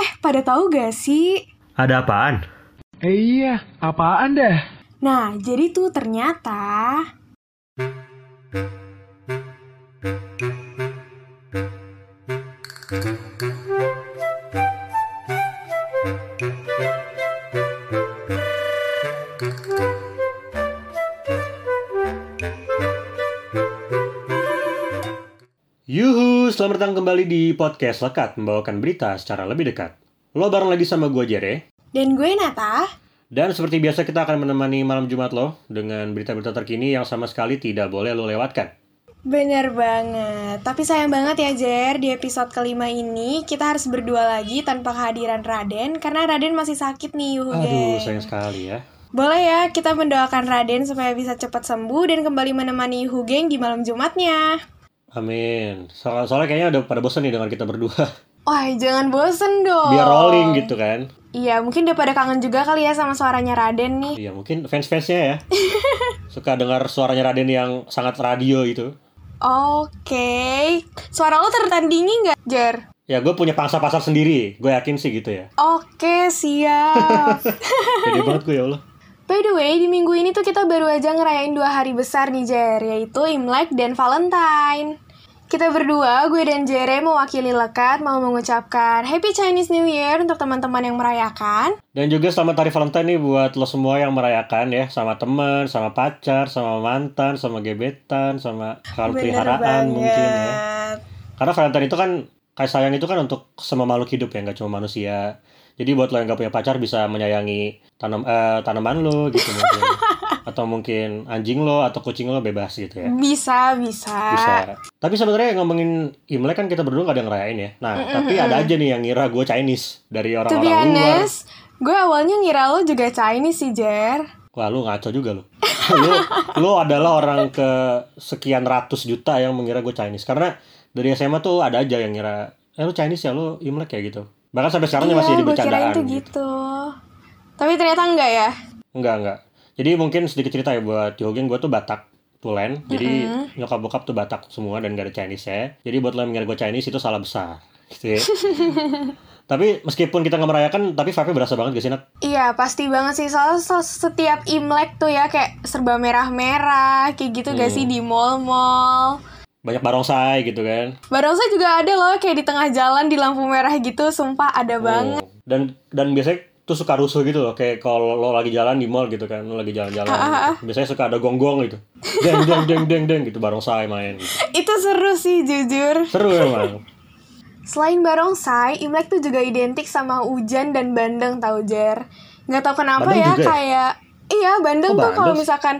Eh, pada tahu gak sih? Ada apaan? Eh iya, apaan dah? Nah, jadi tuh ternyata... selamat datang kembali di podcast Lekat membawakan berita secara lebih dekat. Lo bareng lagi sama gue Jere, Dan gue Nata. dan seperti biasa kita akan menemani malam Jumat lo dengan berita-berita terkini yang sama sekali tidak boleh lo lewatkan. Bener banget. Tapi sayang banget ya, Jer. Di episode kelima ini, kita harus berdua lagi tanpa kehadiran Raden. Karena Raden masih sakit nih, yuhu Aduh, geng. sayang sekali ya. Boleh ya, kita mendoakan Raden supaya bisa cepat sembuh dan kembali menemani Yuhu geng di malam Jumatnya. Amin. So- soalnya kayaknya udah pada bosan nih dengan kita berdua. Wah, jangan bosen dong. Biar rolling gitu kan. Iya, mungkin udah pada kangen juga kali ya sama suaranya Raden nih. Iya, mungkin fans-fansnya ya. Suka dengar suaranya Raden yang sangat radio gitu. Oke. Suara lo tertandingi nggak, Jer? Ya, gue punya pangsa pasar sendiri. Gue yakin sih gitu ya. Oke, siap. Pede banget gue ya Allah. By the way, di minggu ini tuh kita baru aja ngerayain dua hari besar nih, Jer, yaitu Imlek dan Valentine. Kita berdua, gue dan Jere mewakili Lekat mau mengucapkan Happy Chinese New Year untuk teman-teman yang merayakan. Dan juga selamat hari Valentine nih buat lo semua yang merayakan ya. Sama temen, sama pacar, sama mantan, sama gebetan, sama hewan peliharaan mungkin ya. Karena Valentine itu kan, kayak sayang itu kan untuk semua makhluk hidup ya, nggak cuma manusia. Jadi buat lo yang gak punya pacar bisa menyayangi tanam eh, tanaman lo gitu mungkin. Atau mungkin anjing lo atau kucing lo bebas gitu ya. Bisa, bisa. Bisa. Tapi sebenarnya ngomongin Imlek kan kita berdua gak ada ngerayain ya. Nah, tapi ada aja nih yang ngira gue Chinese dari orang-orang luar. gue awalnya ngira lo juga Chinese sih, Jer. Wah lu ngaco juga lu. lu lu adalah orang ke sekian ratus juta yang mengira gue Chinese. Karena dari SMA tuh ada aja yang ngira, eh lu Chinese ya lu Imlek ya gitu. Bahkan sampai sekarang masih jadi bercandaan. tuh Gitu. gitu. Tapi ternyata enggak ya. Enggak enggak. Jadi mungkin sedikit cerita ya buat Yogeng gue tuh Batak Tulen. Jadi nyokap bokap tuh Batak semua dan gak ada Chinese ya. Jadi buat lo yang gue Chinese itu salah besar. Gitu ya. tapi meskipun kita nggak merayakan, tapi vibe-nya berasa banget gak sih Nat? Iya, pasti banget sih. Soalnya so- setiap Imlek tuh ya kayak serba merah-merah, kayak gitu gak Hmm. sih di mall-mall. Banyak barongsai gitu kan. Barongsai juga ada loh kayak di tengah jalan di lampu merah gitu, sumpah ada banget. Oh. Dan dan biasanya tuh suka rusuh gitu loh kayak kalau lo lagi jalan di mall gitu kan lo lagi jalan-jalan Ah, gitu. biasanya suka ada gonggong gitu deng deng deng deng deng gitu barongsai main gitu. Itu seru sih jujur. seru emang Selain barongsai, Imlek tuh juga identik sama hujan dan bandeng tau Jer. Nggak tahu kenapa Bandeng ya juga ya? kayak iya bandeng Oh, tuh kalau misalkan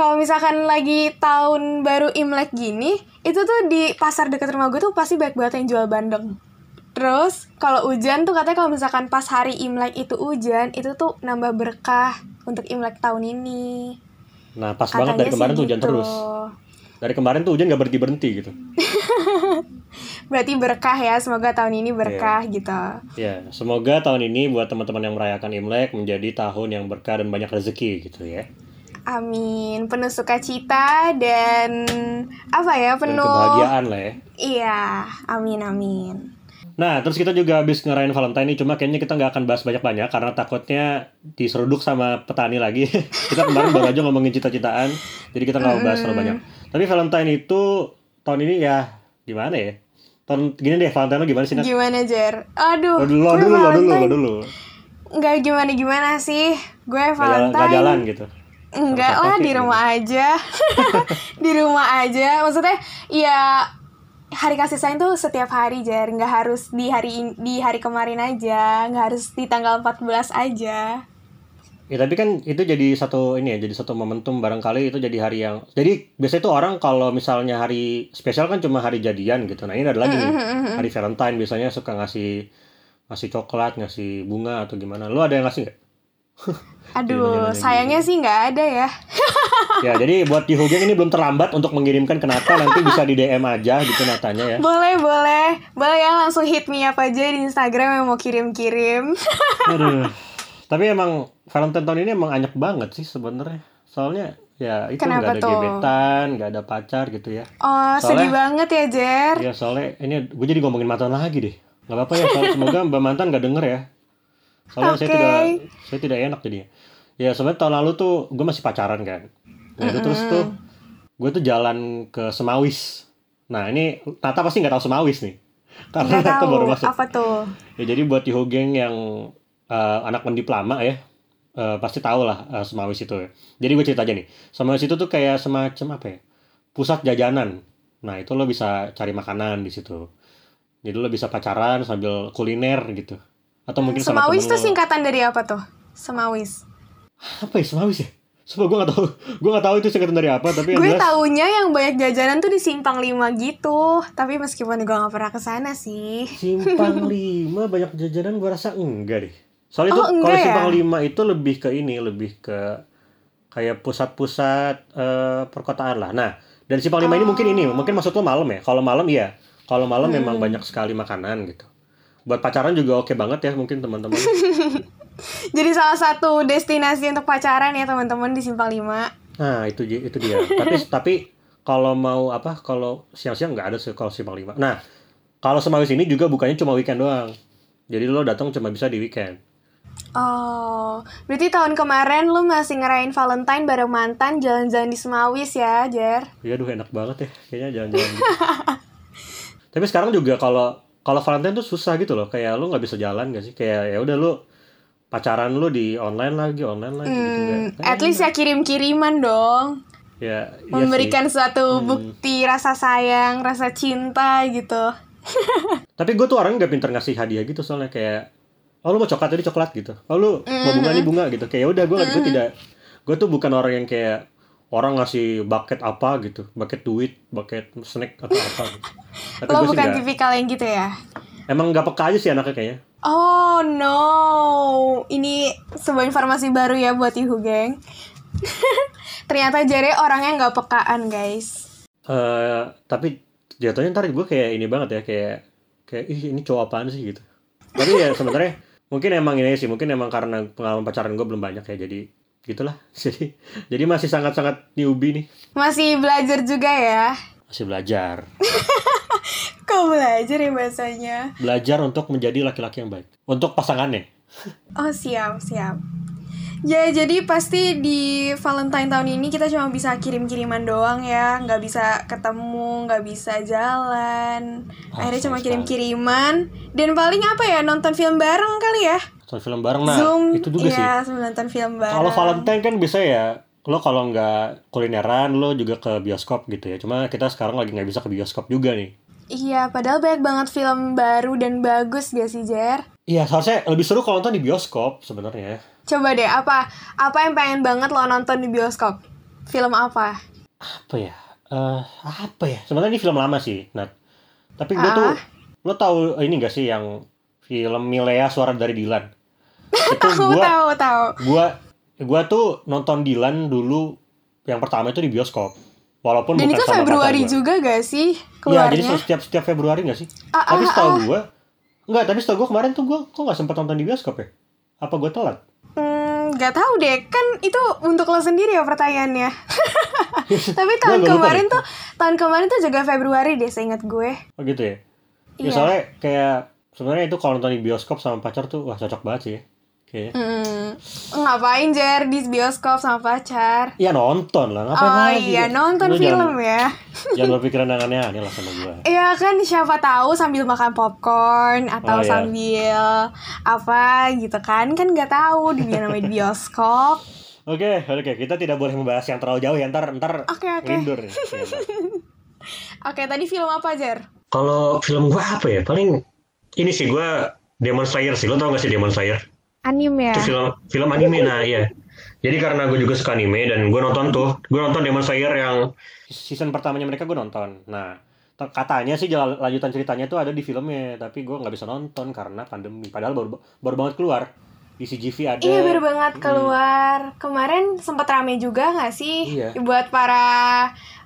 kalau misalkan lagi tahun baru Imlek gini, itu tuh di pasar dekat rumah gue tuh pasti banyak banget yang jual bandeng. Terus kalau hujan tuh katanya kalau misalkan pas hari Imlek itu hujan, itu tuh nambah berkah untuk Imlek tahun ini. nah pas Katanya banget dari sih kemarin tuh hujan gitu. terus dari kemarin tuh hujan gak berhenti berhenti gitu Berarti berkah ya, semoga tahun ini berkah Iya. gitu. ya semoga tahun ini buat teman-teman yang merayakan imlek menjadi tahun yang berkah dan banyak rezeki gitu ya Amin, penuh sukacita dan apa ya, dan penuh kebahagiaan lah ya Iya, amin amin. Nah, terus kita juga habis ngerayain Valentine nih, cuma kayaknya kita nggak akan bahas banyak-banyak karena takutnya diseruduk sama petani lagi. kita kemarin baru aja ngomongin cita-citaan, jadi kita nggak mau bahas terlalu banyak. Tapi Valentine itu tahun ini ya gimana ya? Tahun gini deh, Valentine lo gimana sih? Nat? Gimana Jer? Aduh, Lo dulu, lo dulu, lo dulu, lo Valentine dulu. Nggak gimana gimana sih, gue jalan, Valentine. nggak jalan gitu. Enggak lah di gitu. rumah aja, di rumah aja. Maksudnya ya hari kasih sayang tuh setiap hari Jer, nggak harus di hari in- di hari kemarin aja, nggak harus di tanggal 14 aja. Ya tapi kan itu jadi satu ini ya, jadi satu momentum barangkali itu jadi hari yang jadi biasanya tuh orang kalau misalnya hari spesial kan cuma hari jadian gitu. Nah ini ada lagi nih hari Valentine biasanya suka ngasih ngasih coklat, ngasih bunga atau gimana. Lu ada yang ngasih nggak? Aduh, sayangnya sih nggak ada ya. ya jadi buat di Hugeng ini belum terlambat untuk mengirimkan ke Nata nanti bisa di DM aja gitu Natanya ya. Boleh, boleh. Boleh ya langsung hit me up aja di Instagram yang mau kirim-kirim. Aduh. Tapi emang Valentine tahun ini emang anyak banget sih sebenarnya. Soalnya ya itu Kenapa nggak ada tuh? gebetan, nggak ada pacar gitu ya. Oh, sedih Soalnya- banget ya, Jer. Iya soalnya ini gue jadi ngomongin mantan lagi deh. nggak apa-apa ya soalnya semoga mbak mantan nggak denger ya soalnya saya Oke. tidak saya tidak enak jadinya. Ya sebenarnya tahun lalu tuh gue masih pacaran kan. Nah itu terus tuh gue tuh jalan ke Semawis. Nah ini Tata pasti nggak tahu Semawis nih. Karena Nggak Tata tahu. baru masuk. Apa tuh. ya jadi buat Tiho geng yang eh, anak mendip lama ya eh, pasti tahu lah eh, Semawis itu ya. Jadi gue cerita aja nih. Semawis itu tuh kayak semacam apa ya? Pusat jajanan. Nah itu lo bisa cari makanan di situ. Jadi lo bisa pacaran sambil kuliner gitu atau mungkin sama Semawis temen tuh singkatan dari apa tuh? Semawis. apa ya Semawis ya Sumpah gue gak tahu gue gak tahu itu singkatan dari apa tapi Gue jelas taunya yang banyak jajanan tuh di Simpang 5 gitu. Tapi meskipun gue gak pernah ke sana sih. Simpang 5 banyak jajanan gue rasa enggak deh. Soalnya itu Oh, enggak kalau ya? Simpang 5 itu lebih ke ini, lebih ke kayak pusat-pusat eh, perkotaan lah. Nah, dari Simpang 5 ini mungkin ini, Oh. mungkin maksud lo malam ya. Kalau malam iya. Kalau malam memang Hmm. banyak sekali makanan gitu. Buat pacaran juga oke banget ya mungkin teman-teman. Jadi salah satu destinasi untuk pacaran ya teman-teman di Simpang 5. Nah, itu itu dia. tapi tapi kalau mau apa? Kalau siang-siang nggak ada sih kalau Simpang 5. Nah, kalau Semawis ini juga bukannya cuma weekend doang. Jadi lo datang cuma bisa di weekend. Oh, berarti tahun kemarin lu masih ngerayain Valentine bareng mantan jalan-jalan di Semawis ya, Jer? Iya, aduh enak banget ya, kayaknya jalan-jalan. Tapi sekarang juga kalau kalau Valentine tuh susah gitu loh, kayak lu nggak bisa jalan gak sih? Kayak ya udah lu pacaran lu di online lagi, online lagi gitu Hmm, nggak? at least ya kirim-kiriman dong. Ya, iya Memberikan sih. suatu bukti rasa sayang, rasa cinta gitu. Tapi gue tuh orangnya nggak pinter ngasih hadiah gitu soalnya kayak oh lu mau coklat jadi coklat gitu. Oh lu mau bunga nih bunga gitu. Kayak ya udah gue gue tidak gue tuh bukan orang yang kayak orang ngasih bucket apa gitu, bucket duit, bucket snack atau apa. Gitu. Tapi Lo bukan tipikal yang gitu ya? Emang nggak peka aja sih anaknya kayaknya. Oh no, ini sebuah informasi baru ya buat Ihu geng. Ternyata Jere orangnya nggak pekaan guys. eh tapi jatuhnya ntar gue kayak ini banget ya kayak kayak ih ini cowok apaan sih gitu tapi ya sebenarnya mungkin emang ini sih mungkin emang karena pengalaman pacaran gue belum banyak ya jadi gitulah jadi jadi masih sangat sangat newbie nih Masih belajar juga ya? masih belajar Kau belajar ya bahasanya? belajar untuk menjadi laki-laki yang baik untuk pasangannya Oh siap siap. Ya jadi pasti di Valentine tahun ini kita cuma bisa kirim-kiriman doang ya, nggak bisa ketemu, nggak bisa jalan. Ah, Akhirnya cuma kirim-kiriman dan paling apa ya nonton film bareng kali ya? Nonton film bareng nah Zoom, itu juga sih iya, Zoom nonton film bareng. kalau Valentine kan bisa ya lo kalau nggak kulineran lo juga ke bioskop gitu ya cuma kita sekarang lagi nggak bisa ke bioskop juga nih Iya, padahal banyak banget film baru dan bagus gak sih, Jer? Iya, seharusnya lebih seru kalau nonton di bioskop sebenarnya. Coba deh, apa apa yang pengen banget lo nonton di bioskop? Film apa? Apa ya? Eh, apa ya? Sebenarnya ini film lama sih, Nat. Tapi gue tuh, Ah. lo tahu ini gak sih yang film Milea Suara dari Dilan? Itu Tahu, gua, tahu, tahu. gua, gua tuh nonton Dilan dulu yang pertama itu di bioskop. Walaupun Dan bukan itu sama Februari gua. juga gak sih Iya, jadi keluarnya? setiap setiap Februari gak sih? Ah, tapi ah, setahu ah. gue, enggak. Tapi setahu gue kemarin tuh gue kok nggak sempat nonton di bioskop ya? Apa gue telat? Hmm, gak tahu deh, kan itu untuk lo sendiri ya pertanyaannya. Tapi Gua tahun lupa kemarin tuh, tahun kemarin tuh juga Februari deh, seingat gue. Oh gitu ya? Ya Iya. soalnya kayak sebenarnya itu kalau nonton di bioskop sama pacar tuh wah cocok banget sih ya. Kayaknya. Hmm, ngapain Jer di bioskop sama pacar? Iya nonton lah, ngapain oh lagi? iya, nonton Lu film jangan, ya. Jangan berpikiran yang aneh-aneh lah sama gue. Iya kan siapa tahu sambil makan popcorn atau Oh, iya. sambil apa gitu kan kan nggak tahu di namanya di bioskop. Oke, oke, kita tidak boleh membahas yang terlalu jauh ya, ntar ntar Oke, oke. ngelindur nih. Iya, ntar. Oke tadi film apa Jer? Kalau film gue apa ya? Paling ini sih gue Demon Slayer sih. Lo tau gak sih Demon Slayer? Anime ya. Itu film film anime nah iya. Jadi karena gue juga suka anime dan gue nonton tuh, gue nonton Demon Slayer yang season pertamanya mereka gue nonton. Nah katanya sih jala- lanjutan ceritanya tuh ada di filmnya, tapi gue nggak bisa nonton karena pandemi. Padahal baru baru banget keluar di CGV ada. Iya baru banget Hmm. keluar kemarin sempat rame juga nggak sih Iya. buat para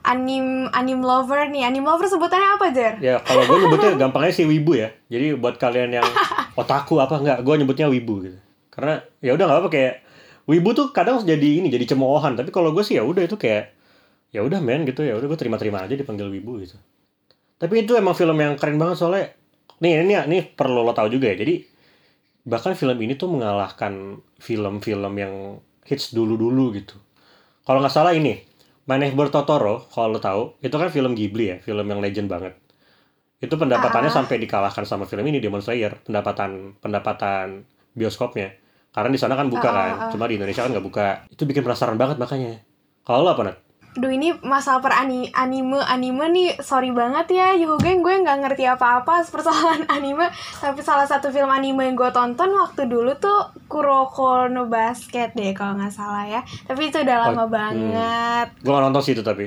anim anim lover nih anim lover sebutannya apa Jer? Ya kalau gue nyebutnya gampangnya sih wibu ya. Jadi buat kalian yang otaku apa enggak, gue nyebutnya wibu gitu. Karena ya udah nggak apa kayak wibu tuh kadang jadi ini jadi cemoohan. Tapi kalau gue sih ya udah itu kayak ya udah men gitu ya udah gue terima-terima aja dipanggil wibu gitu. Tapi itu emang film yang keren banget soalnya nih ini ini perlu lo tahu juga ya. Jadi bahkan film ini tuh mengalahkan film-film yang hits dulu-dulu gitu. Kalau nggak salah ini, My Neighbor Totoro, kalau lo tahu, itu kan film Ghibli ya, film yang legend banget. Itu pendapatannya Ah. sampai dikalahkan sama film ini Demon Slayer, pendapatan pendapatan bioskopnya. Karena di sana kan buka ah, kan, ah. cuma di Indonesia kan nggak buka. Itu bikin penasaran banget makanya. Kalau lo apa Nat? Duh ini masalah per ani- anime anime nih sorry banget ya Yuhugeng gue nggak ngerti apa-apa persoalan anime tapi salah satu film anime yang gue tonton waktu dulu tuh Kuroko no Basket deh kalau nggak salah ya tapi itu udah Oh, lama hmm. banget Gue nggak nonton sih itu tapi.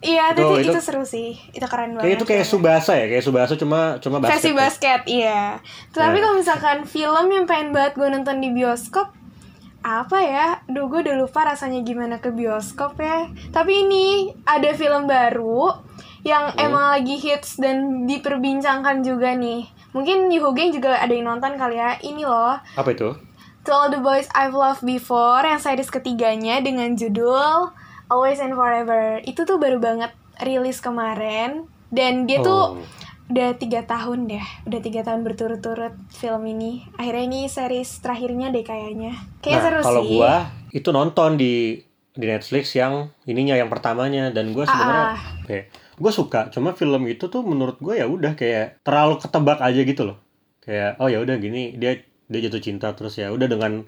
Iya Itu- itu, itu, seru sih itu keren banget Kayak itu kayak. Subasa ya, kayak Subasa cuma cuma basket. versi ya. basket iya tapi Nah. kalau misalkan film yang pengen banget gue nonton di bioskop apa ya Duh gue udah lupa rasanya gimana ke bioskop ya Tapi ini ada film baru Yang Hmm. emang lagi hits dan diperbincangkan juga nih Mungkin Yuhugeng juga ada yang nonton kali ya Ini loh Apa itu? To All The Boys I've Loved Before Yang series ketiganya dengan judul Always and Forever. Itu tuh baru banget rilis kemarin. Dan dia tuh Oh. udah tiga tahun deh. Udah tiga tahun berturut-turut film ini. Akhirnya ini series terakhirnya deh kayaknya. Kayaknya nah, seru kalau sih. gua itu nonton di di Netflix yang ininya yang pertamanya. Dan gua sebenarnya Ah, apa ya, gua suka. Cuma film itu tuh menurut gue ya udah kayak terlalu ketebak aja gitu loh. Kayak oh ya udah gini dia dia jatuh cinta. Terus ya udah dengan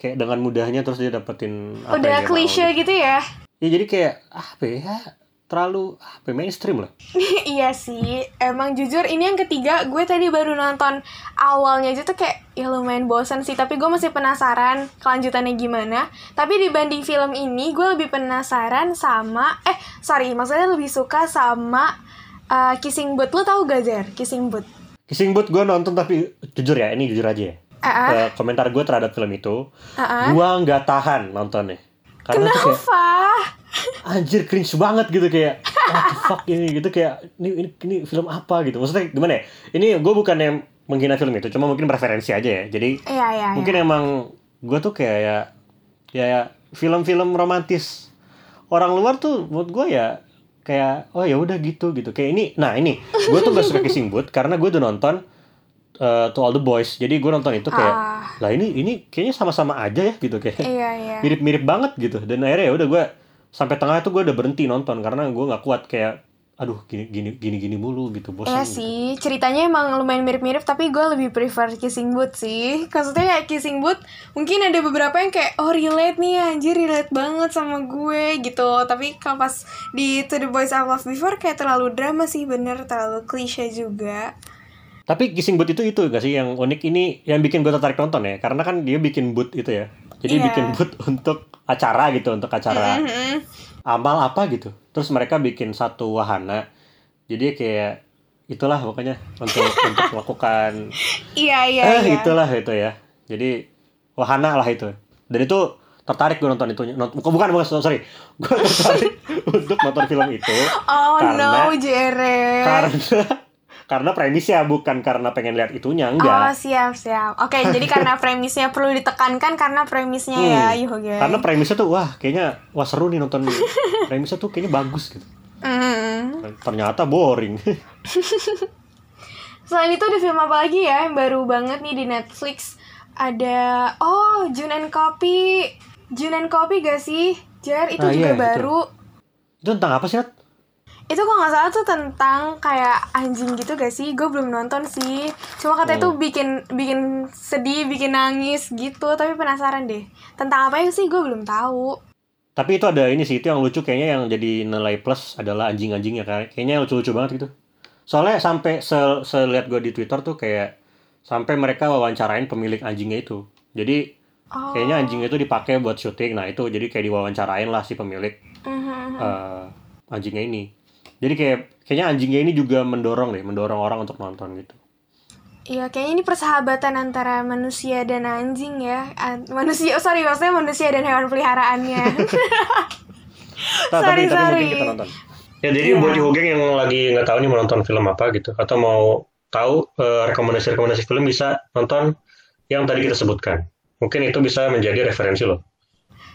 kayak dengan mudahnya terus dia dapetin apa yang udah dia mau klise gitu ya? Ya jadi kayak ah, apa ya terlalu apa ya, mainstream lah. Iya sih emang jujur ini yang ketiga gue tadi baru nonton awalnya aja tuh kayak ya lumayan bosan sih tapi gue masih penasaran kelanjutannya gimana. Tapi dibanding film ini gue lebih penasaran sama eh sorry maksudnya lebih suka sama uh, Kissing Booth. Lo tau gak Zer Kissing Booth? Kissing Booth gue nonton tapi jujur ya ini jujur aja ya Eh, komentar gue terhadap film itu ah, ah. gua nggak tahan nontonnya karena tuh kayak Kenapa? anjir cringe banget gitu kayak what the fuck ini gitu kayak ini ini, ini film apa gitu maksudnya gimana ya ini gue bukannya menghina film itu cuma mungkin preferensi aja ya jadi Iya, iya, iya. mungkin emang gue tuh kayak ya ya, film-film romantis orang luar tuh menurut gue ya kayak oh ya udah gitu gitu kayak ini nah ini gue tuh gak suka Kissing Booth karena gue udah nonton uh, To All the Boys jadi gue nonton itu kayak Ah. lah ini ini kayaknya sama-sama aja ya gitu kayak Iya, iya. mirip-mirip banget gitu dan akhirnya ya udah gue sampai tengah itu gue udah berhenti nonton karena gue nggak kuat kayak aduh gini gini gini gini mulu gitu bosan Iya gitu. sih, ceritanya emang lumayan mirip-mirip tapi gue lebih prefer Kissing Booth sih Maksudnya kayak Kissing Booth mungkin ada beberapa yang kayak oh relate nih anjir relate banget sama gue gitu Tapi kalau pas di To The Boys I Love Before kayak terlalu drama sih bener terlalu klise juga tapi Kissing Booth itu itu gak sih yang unik? Ini yang bikin gue tertarik nonton ya karena kan dia bikin booth itu ya. Jadi Iya. bikin booth untuk acara gitu untuk acara Mhm. amal apa gitu. Terus mereka bikin satu wahana. Jadi kayak itulah pokoknya untuk untuk melakukan Iya iya eh iya. itulah itu ya. Jadi wahana lah itu. Dan itu tertarik gue nonton itu. Bukan bukan, sorry. Gue tertarik untuk nonton film itu Oh karena- no Jere karena karena premisnya bukan karena pengen lihat itunya Oh enggak siap siap Oke jadi karena premisnya perlu ditekankan karena premisnya ya Hmm. Yuhoge karena premisnya tuh wah kayaknya wah seru nih nonton premisnya tuh kayaknya bagus gitu Mhm. ternyata boring Selain itu ada film apa lagi ya yang baru banget nih di Netflix? Ada oh Jun and Copy. Jun and Copy gak sih? Jar itu Ah, juga iya, itu. baru. itu tentang apa sih Nat? Itu kalau nggak salah tuh tentang kayak anjing gitu gak sih? Gue belum nonton sih. Cuma katanya Oh. tuh bikin bikin sedih, bikin nangis gitu. Tapi penasaran deh. Tentang apa sih? Gue belum tahu. tapi itu ada ini sih itu yang lucu kayaknya yang jadi nilai plus adalah anjing-anjingnya kayak kayaknya lucu-lucu banget gitu soalnya sampai se selihat gue di twitter tuh kayak sampai mereka wawancarain pemilik anjingnya itu jadi Oh. kayaknya anjingnya itu dipakai buat syuting nah itu jadi kayak diwawancarain lah si pemilik Mhm. eh, anjingnya ini jadi kayak kayaknya anjingnya ini juga mendorong deh mendorong orang untuk nonton gitu Iya, kayaknya ini persahabatan antara manusia dan anjing ya. An- manusia, oh, sorry, maksudnya manusia dan hewan peliharaannya. Nah, Sorry, tapi, tapi sorry. mungkin kita nonton. Ya jadi Iya. buat Hugeng yang lagi nggak tahu nih mau nonton film apa gitu atau mau tahu eh, rekomendasi-rekomendasi film bisa nonton yang tadi kita sebutkan. Mungkin itu bisa menjadi referensi loh.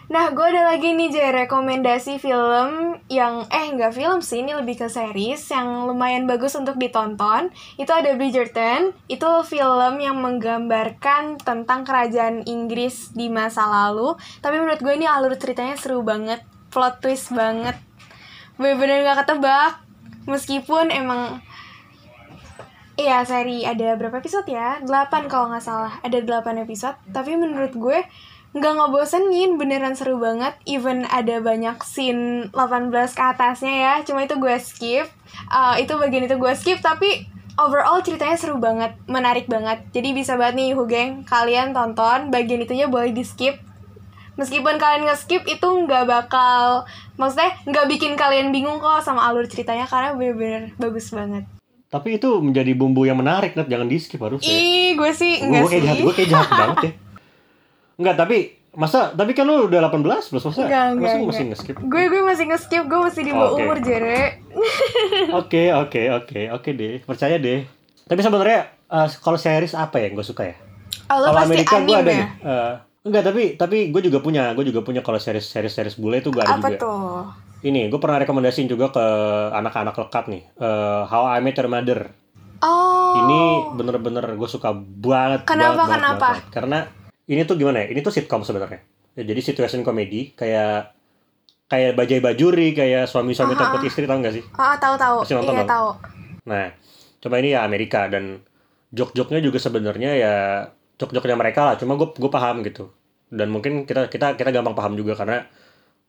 Nah, gue ada lagi nih Jay, rekomendasi film yang, eh nggak film sih, ini lebih ke series yang lumayan bagus untuk ditonton. Itu ada Bridgerton, itu film yang menggambarkan tentang kerajaan Inggris di masa lalu. Tapi menurut gue ini alur ceritanya seru banget, plot twist banget. Bener-bener gak ketebak, meskipun emang Iya, seri ada berapa episode ya? 8 kalau nggak salah. Ada 8 episode. Tapi menurut gue nggak ngebosenin, beneran seru banget. Even ada banyak scene 18 ke atasnya ya. Cuma itu gue skip. Uh, itu bagian itu gue skip, tapi overall ceritanya seru banget, menarik banget. Jadi bisa banget nih Hugeng, kalian tonton bagian itunya boleh di skip. Meskipun kalian nge-skip itu nggak bakal, maksudnya nggak bikin kalian bingung kok sama alur ceritanya karena bener-bener bagus banget. Tapi itu menjadi bumbu yang menarik, Nat. Jangan di skip harus ya. Ih, gue sih Gue kayak jahat, gue kayak jahat banget ya. Enggak, tapi masa tapi kan lu udah 18 plus masa Enggak, enggak, masa enggak. masih nge-skip? Gue gue masih nge-skip, gue masih di bawah Oke. umur Jere. Oke, oke, oke, oke deh. Percaya deh. Tapi sebenarnya eh, kalau series apa ya yang gue suka ya? Oh, Kalau Amerika gue ada ya? Eh, enggak, tapi tapi gue juga punya, gue juga punya kalau series series series bule itu gue ada Apa juga. tuh? Ini gue pernah rekomendasiin juga ke anak-anak lekat nih. Eh, How I Met Your Mother. Oh. Ini bener-bener gue suka banget. Kenapa, banget, banget, kenapa? banget. Karena ini tuh gimana ya? Ini tuh sitcom sebenarnya. Ya, jadi situation komedi kayak kayak bajai bajuri, kayak suami-suami Aha. takut istri tau gak sih? Ah, tahu tahu. Pasti nonton Iya, tahu. Nah, coba ini ya Amerika dan jok-joknya juga sebenarnya ya jok-joknya mereka lah. Cuma gue gue paham gitu. Dan mungkin kita kita kita gampang paham juga karena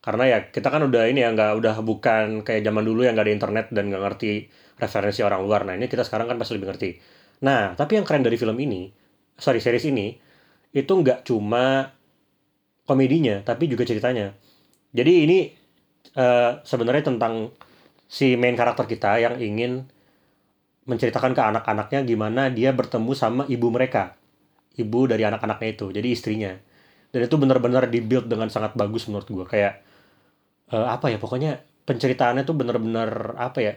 karena ya kita kan udah ini ya nggak udah bukan kayak zaman dulu yang nggak ada internet dan nggak ngerti referensi orang luar. Nah ini kita sekarang kan pasti lebih ngerti. Nah tapi yang keren dari film ini, sorry series ini itu nggak cuma komedinya tapi juga ceritanya. Jadi ini eh, sebenarnya tentang si main karakter kita yang ingin menceritakan ke anak-anaknya gimana dia bertemu sama ibu mereka. Ibu dari anak-anaknya itu jadi istrinya. Dan itu benar-benar dibuild dengan sangat bagus menurut gue kayak eh, apa ya pokoknya penceritaannya tuh benar-benar apa ya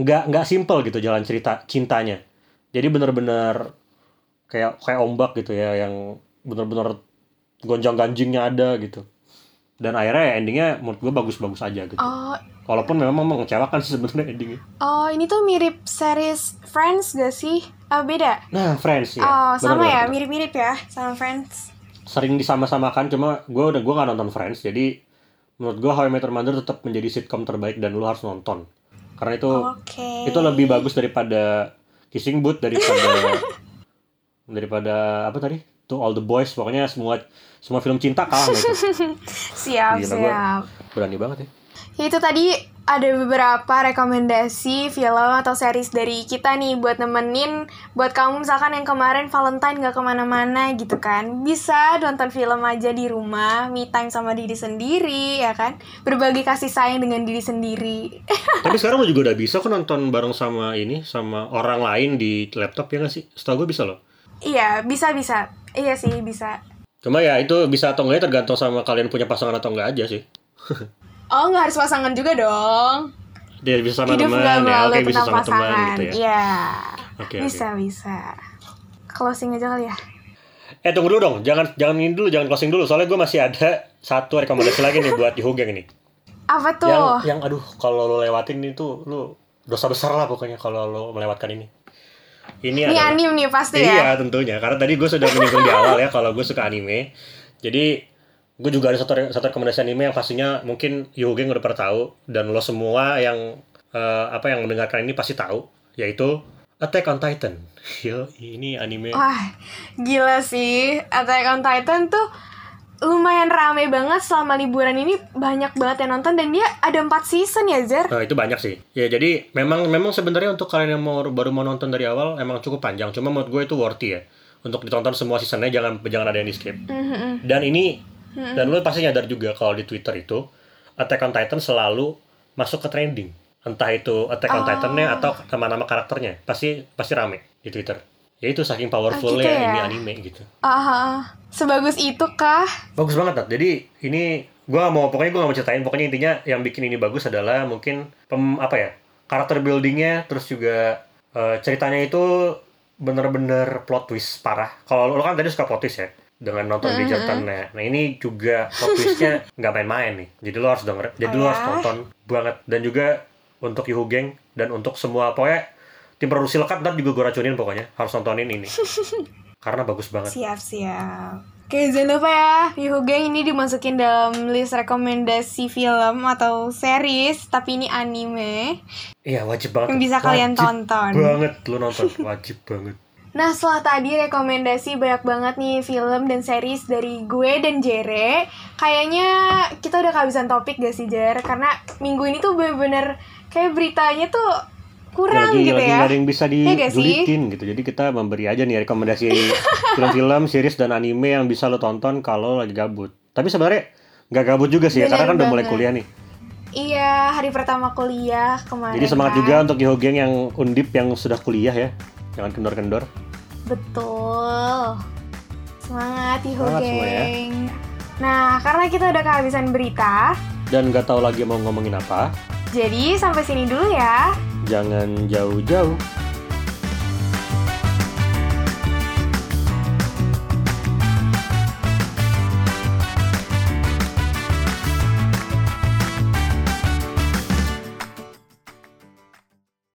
nggak nggak simple gitu jalan cerita cintanya. Jadi benar-benar kayak kayak ombak gitu ya yang benar-benar gonjang ganjingnya ada gitu dan akhirnya ya endingnya menurut gue bagus-bagus aja gitu Oh, walaupun memang mengecewakan sih sebenarnya endingnya oh ini tuh mirip series Friends gak sih? Ah, beda. Nah, Friends ya. oh, sama Benar-benar. ya, mirip-mirip ya sama Friends. Sering disama-samakan, cuma gue udah gue gak nonton Friends, jadi menurut gue How I Met Your Mother tetap menjadi sitcom terbaik dan lu harus nonton. Karena itu Oke. itu lebih bagus daripada Kissing Booth daripada daripada apa tadi? To All the Boys, pokoknya semua semua film cinta kalah. Siap, Gila, siap. Berani banget ya. Ya, Itu tadi ada beberapa rekomendasi film atau series dari kita nih buat nemenin buat kamu misalkan yang kemarin Valentine gak ke mana-mana gitu kan bisa nonton film aja di rumah me time sama diri sendiri ya kan berbagi kasih sayang dengan diri sendiri Tapi sekarang lu juga udah bisa kok nonton bareng sama ini sama orang lain di laptop ya nggak sih? Setahu gue bisa loh. Iya bisa bisa. Iya sih bisa. Cuma ya itu bisa atau enggaknya tergantung sama kalian punya pasangan atau enggak aja sih. oh nggak harus pasangan juga dong. Dia bisa sama hidup teman, nggak ya. oke bisa tentang sama teman pasangan. gitu ya. iya. Oke, bisa bisa. Closing aja kali ya. Eh tunggu dulu dong, jangan jangan ini dulu, jangan closing dulu. Soalnya gue masih ada satu rekomendasi lagi nih buat di Hugeng ini. apa tuh? Yang yang aduh kalau lo lewatin itu lu dosa besar lah pokoknya kalau lo melewatan ini. Ini, ini adalah- anim nih pasti Iya ya tentunya, karena tadi gue sudah menyinggung di awal ya kalau gue suka anime. Jadi gue juga ada satu satu rekomendasi anime yang pastinya mungkin Yogeng udah pernah tahu dan lo semua yang eh, apa yang mendengarkan ini pasti tahu, yaitu Attack on Titan. Yo, ini anime. Wah, gila sih. Attack on Titan tuh lumayan rame banget selama liburan ini banyak banget yang nonton dan dia ada 4 season ya Zer Nah, itu banyak sih. Ya, jadi memang memang sebenarnya untuk kalian yang mau baru mau nonton dari awal emang cukup panjang. Cuma menurut gue itu worthy ya. Untuk ditonton semua seasonnya jangan jangan ada yang di skip. Mhm. Dan ini dan lu pasti nyadar juga kalau di Twitter itu Attack on Titan selalu masuk ke trending. Entah itu Attack on Oh. Titan-nya atau nama-nama karakternya. Pasti pasti rame di Twitter. Ya itu saking gitu powerfulnya ya? ini anime gitu. Aha, sebagus itu kah? Bagus banget, Nat. Jadi ini gua nggak mau pokoknya gua nggak mau ceritain. Pokoknya intinya yang bikin ini bagus adalah mungkin pem, apa ya karakter buildingnya, terus juga eh, ceritanya itu bener-bener plot twist parah. Kalau lo kan tadi suka plot twist ya. dengan nonton Bridgerton nah, nah ini juga plot twistnya nggak main-main nih jadi lo harus denger jadi lo Oh harus ya? nonton banget dan juga untuk Yuhu Geng dan untuk semua pokoknya tim produksi lekat ntar juga gue racunin pokoknya harus nontonin ini karena bagus banget Siap siap. Oke, jangan lupa ya, Yuhu Gang ini dimasukin dalam list rekomendasi film atau series, tapi ini anime. iya wajib banget Yang bisa kalian Wajib tonton. banget lo nonton wajib banget Nah, setelah tadi rekomendasi banyak banget nih film dan series dari gue dan Jere. Kayaknya kita udah kehabisan topik gak sih, Jer? Karena minggu ini tuh bener-bener kayak beritanya tuh kurang lagi gitu lagi ya. nggak ada yang bisa gak sih? dijulitin gitu jadi kita memberi aja nih rekomendasi film-film series dan anime yang bisa lo tonton kalau lagi gabut tapi sebenarnya nggak gabut juga sih ya karena kan udah mulai kuliah nih Iya, hari pertama kuliah kemarin. jadi semangat kan. juga untuk Yoho Geng yang undip yang sudah kuliah ya jangan kendor-kendor Betul. Semangat Yuhu Semangat semua ya. Nah, karena kita udah kehabisan berita, dan nggak tahu lagi mau ngomongin apa jadi sampai sini dulu ya. jangan jauh-jauh